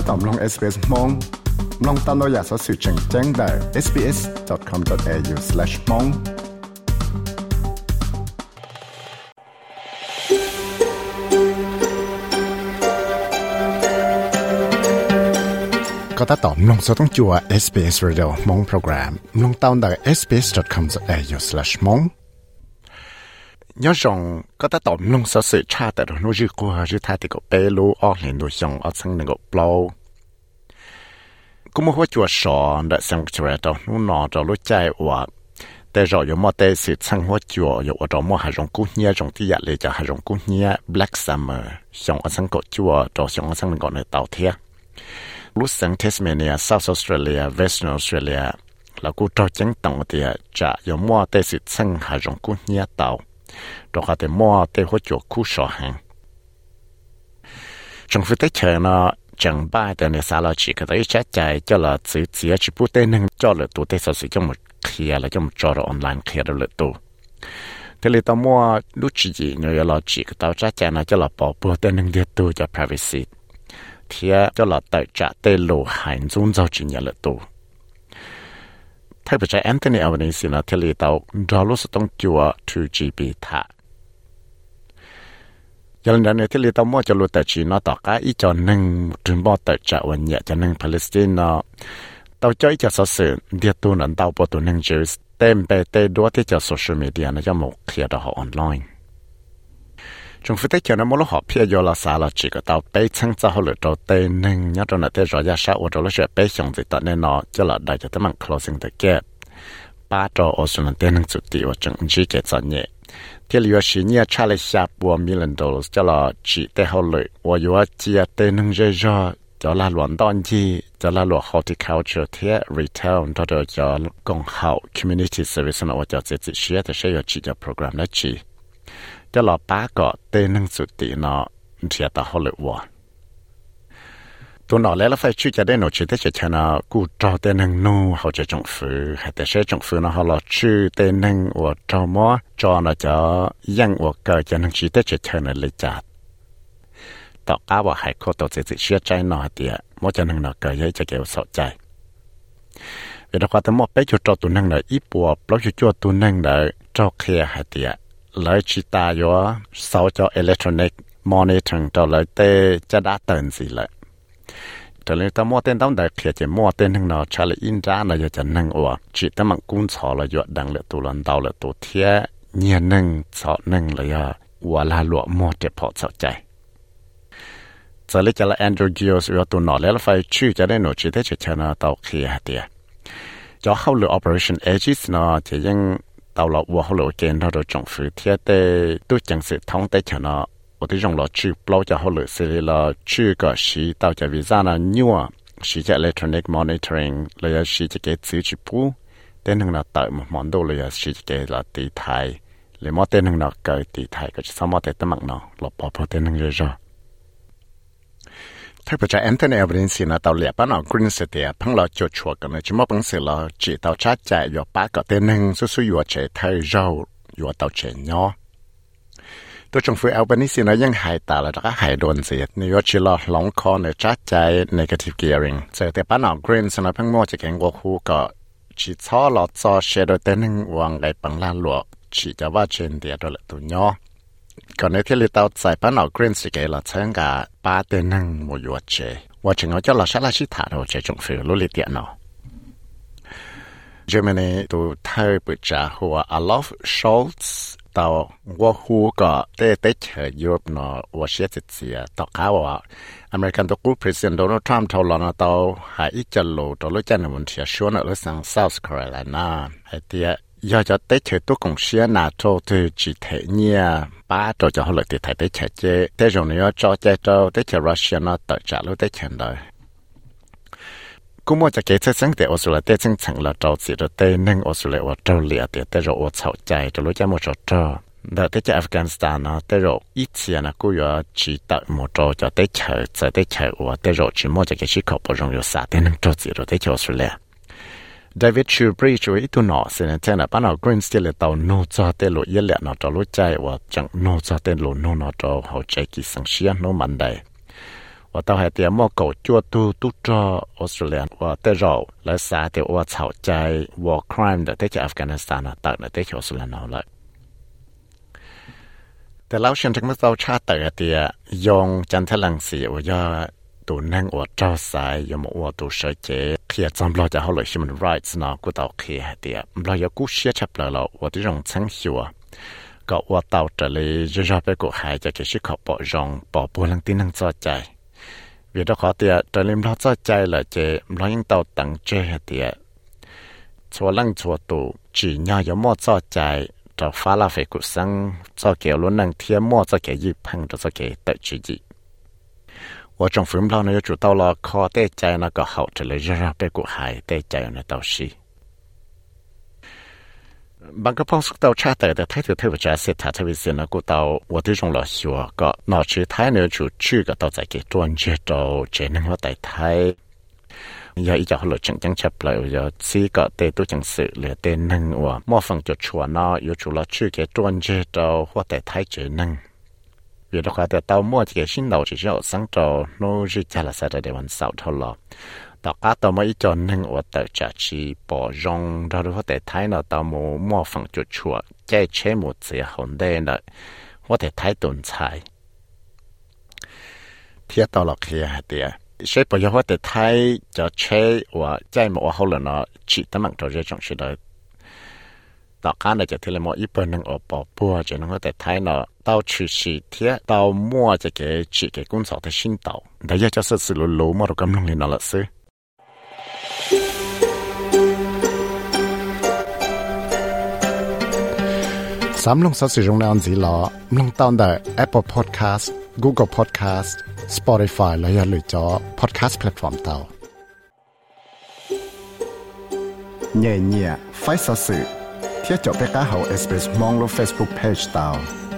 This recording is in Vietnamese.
ถ้าตอมลง SBS มองลองตามเราอยากสอสื่อแจ้งแจ้งได้ sbs.com.au/mong ก็ถ้าตอมลงสต้องจัว SBS Radio มองโปรแกรมลงตามได้ sbs.com.au/mong nhớ rằng có ta tóm lông sở sự cha tại đó nó dư qua dư thay thì có bé lô ở lên đồ xong ở sang này có bao cũng một chùa sọ đã sang chùa đó nó nọ cho lối chạy vàแต่เราอยู่มาแต่สิสังหัวจัวอยู่เรามาหาจงกู้เนียจงที่อยากเลยจะหาจงกู้เนีย Black Summer ชงอสังกจัวจอชงอสังก่อนในเตาเทียรู้สังเทสเมเนีย South Australia Western Australia แล้วกูจอจังตังเตียจะอยู่มาแต่สิสังหาจงกู้เนียเตา đó là để mua để hỗ trợ khu sở hàng trong phía tết chờ nó chẳng ba để này xa là chỉ cái đấy chắc chạy cho là chỉ chỉ chỉ bút tên nâng cho là tụ tết sử cho một kia là cho cho là online kia đó là tụ thế là tao mua lúc chỉ gì nhớ là chỉ cái tao chắc chạy nó cho là bỏ bút tên nâng địa tụ cho privacy. Thì cho là tại trả tên lộ hành dung giao chỉ nhận là tụ ถ้าไปใช้แอนโทนีเอาในสินะเทลีเตาดอลลาร์ต้องจัว 2GB ท่ายันดันในเทลีเตามั่วจะรู้แต่จีนต่อก้าอีจอนหนึ่งถึงบ่แต่จะวันเนี่ยจะหนึ่งปาเลสไตน์เนาะเตาจ้อยจะสอสื่อเดียตัวนั้นเตาปตัวหนึ่งจูสเต็มไปเตดัวที่จะโซเชียลมีเดียนะจะหมกเคลียร์ดอกออนไลน์ chúng phải thấy kiểu nó mỗi lúc họ phía vô là xả là chỉ có tao bé chăng cho họ lựa đầu tiên nên nhớ trong này thế rồi ra sao ở trong lúc sẽ bé xong thì tận nên nó cho là đại cho tới mạng closing the gap ba trò ở số lần tiền năng chụp tiêu trong chỉ cái sản nhẹ thì liệu chỉ nhớ trả lời 下波 million dollars cho là chỉ để họ lựa và yêu chỉ để năng dễ dàng cho là luận đón chi cho là luật horticulture thế retail đó là cho công hậu community service nó và cho chỉ chỉ sẽ thì sẽ có chỉ cho program đó chỉ cho lọ bá có tên năng sự tỷ nó thì ta họ lựa vào tôi nói là phải chú cho đến nó chỉ để cho nó cụ cho tên năng nu họ cho trong phủ hay để sẽ trong phủ nó họ là chú tên năng và cho mó cho nó cho dân và cờ cho năng chỉ để cho nó lấy chặtต่อก้าวหายโคตัวจิตเชื่อใจหน่อยเดียมอจะนั่งหน่อยเกยจะเกี่ยวสดใจเวลาความแต่มอไปจุดจอตัวนั่งเลยอีปัวปล่อยจุดจอตัวนั่งเลยจอเคลียหายเดีย lấy chỉ ta yo sau cho electronic monitoring cho lấy tê cho đã tận gì lại. Cho nên ta mua tên tao đại kia chỉ mua tên thằng nào trả lại in ra là cho năng ủa. Chỉ ta mang cung chó là yo đăng lại tụ lần đầu là tụ thiê nhẹ năng chó năng là yo ủa là lụa mua để bỏ chó chạy. Giờ lấy cho là Andrew Giles yo tụ nọ lấy là phải chữ cho nên nó chỉ thế chỉ cho nó tàu kia hả tiệt cho hậu lửa operation edges nó chỉ những tàu lọ vua họ lộ chén nó rồi trồng sự thiết. Tế tôi chẳng sự cho nó. Ở đây trong lọ chữ bao cho họ lộ sự là chữ cái sĩ tàu cho visa là nhiều cho electronic monitoring là sĩ cho cái chữ chữ tên hàng là tạo một món đồ là sĩ cái là tỷ thai lấy món tên hàng là cái tỷ thai cái sao mà tên mạng nó. Bỏ bỏ tên hàng rồi thay bởi cho Anthony Albanese là tàu liệp bán ở Green City à. phăng lo chuột chuột cái này chỉ mất bằng sự lo chỉ tàu chát chạy vào ba cái tên năng số số vừa chạy thay rau vừa tàu chạy nhỏ. Tôi trong phía Albanese nó vẫn hại tà là đã hại đồn gì New chỉ lo lóng khó này chát negative gearing. Giờ thì bán ở Green City nó phăng chỉ cái ngô khu có chỉ cho lo cho xe đôi tên năng vàng cái bằng chỉ cho ba trên địa đó là tụi nhỏ còn nếu thế thì tao giải bán ở green sĩ cái là chẳng cả ba tên năng một yuột chế và chẳng cho là sẽ là sĩ thả đồ chế trong phiếu lô lý tiện nó Germany tu thay bữa trả hùa Alof Scholz tao wo hu có tê tê chờ yuột nó và sẽ thịt xìa tao cáo American tu cú President Donald Trump thâu lọ nó tao hãy ít chân lù tao lối chân là ở sang South Carolina. Hãy tiệt do cho tới chơi tôi cũng xia nà cho từ chỉ thể nha ba cho cho họ lại thì thể tới chơi chơi tới rồi nữa cho chơi cho tới chơi Russia nó tự trả luôn tới chơi đời cũng mua cho cái chơi sáng để ở số là tới sáng thành là trâu chỉ rồi tới nâng ở số là ở Châu lìa thì tới rồi ở sầu chạy rồi lúc chơi một trò trâu đợt tới chơi Afghanistan nó tới rồi ít gì nó cũng có chỉ tự một chỗ cho tới chơi chơi tới chơi ở tới rồi chỉ mua cho cái chiếc hộp bao trong sao sát tới nâng chỉ gì rồi tới ở số là David Chu Bri Chu ít tu nọ xin nên là ban đầu Green Steel là tàu nô cho tên lộ yên lẹ nọ cho lối chạy và chẳng nô cho tên lộ nô nọ cho hậu chạy kỳ sáng xia nô mạnh đầy và tàu hệ tiền mò cầu chua tu tu cho Australia và tên rồi lấy xã thì và chảo chạy war crime để tới cho Afghanistan là tận để tới cho Australia nọ lại แต่เราเชื่อถึงเมื่อเราชาติเตอเตียยงจันทลังสีว่า ตัวนั่งอวดเจ้าสายยมอวดตัวเสเจเขียจำเราจะเอาเลย human rights นะกูต่อเขียเดียเราอยากกูเชื่อชับเลยเราว่าที่รองชังหัวก็ว่าเต่าจะเลยจะชอบไปกูหายจะเกิดชื่อขอบปอรองปอบัวลังตีนั่งจอใจเวียดขอเตียจะเลิมเราจอใจเลยเจเรายังเต่าตั้งเจเตียชัวลังชัวตูจีน่ายมอจอใจจะฟ้าลาเฟกุสังจะเกี่ยวล้นนังเทียมมอจะเกี่ยยิพังจะเกี่ยตะจี องสุกเตาชาแต่แต่ไทยถือเทวจาเสถาทวิเสนกูเตาว่าที่จงหล่อชัวก็นอชื่อไทยเนื้อจูชื่อก็เตาใจเกจวนเจโตเจนึงว่าแต่ไทยยาอีจะหลุดจังจังชับเลยยาซีก็เตตัวจังสื่อเหลือเตนึงว่ามั่วฟังจุดชัวนออยู่จูหล่อชื่อเกจวนเจโตว่าแต่ไทยเจนึง 有的话在到末这个新楼就是要上周努日加了啥的地方少头了。到阿到么一周能我到家去包容，到的话在台呢到么末房就出，在全部只好的呢，我在台顿菜。贴到了去啊的，所以不要我在台就吃我再么我后了呢，吃的蛮多这种是的。 ต่อการจะเทเลมออีเปิลนังอปอปัวจะนังแต่ไทยเนาะเต้าชื่อชีเทียเต้ามั่วจะเกจีเกกุ้นสอทชินเต้าแต่ยาจะสื่อรู้มารกำลังเลยนั่นละซื้อสามลงสัสิรงนานสีหลอลงตอนแต่ Apple Podcast Google Podcast Spotify และย่าลืมจอ Podcast Platform เต้าเย่เย่ไฟสัสื่อ 接著，別加號 SBS 網絡 Facebook page 度。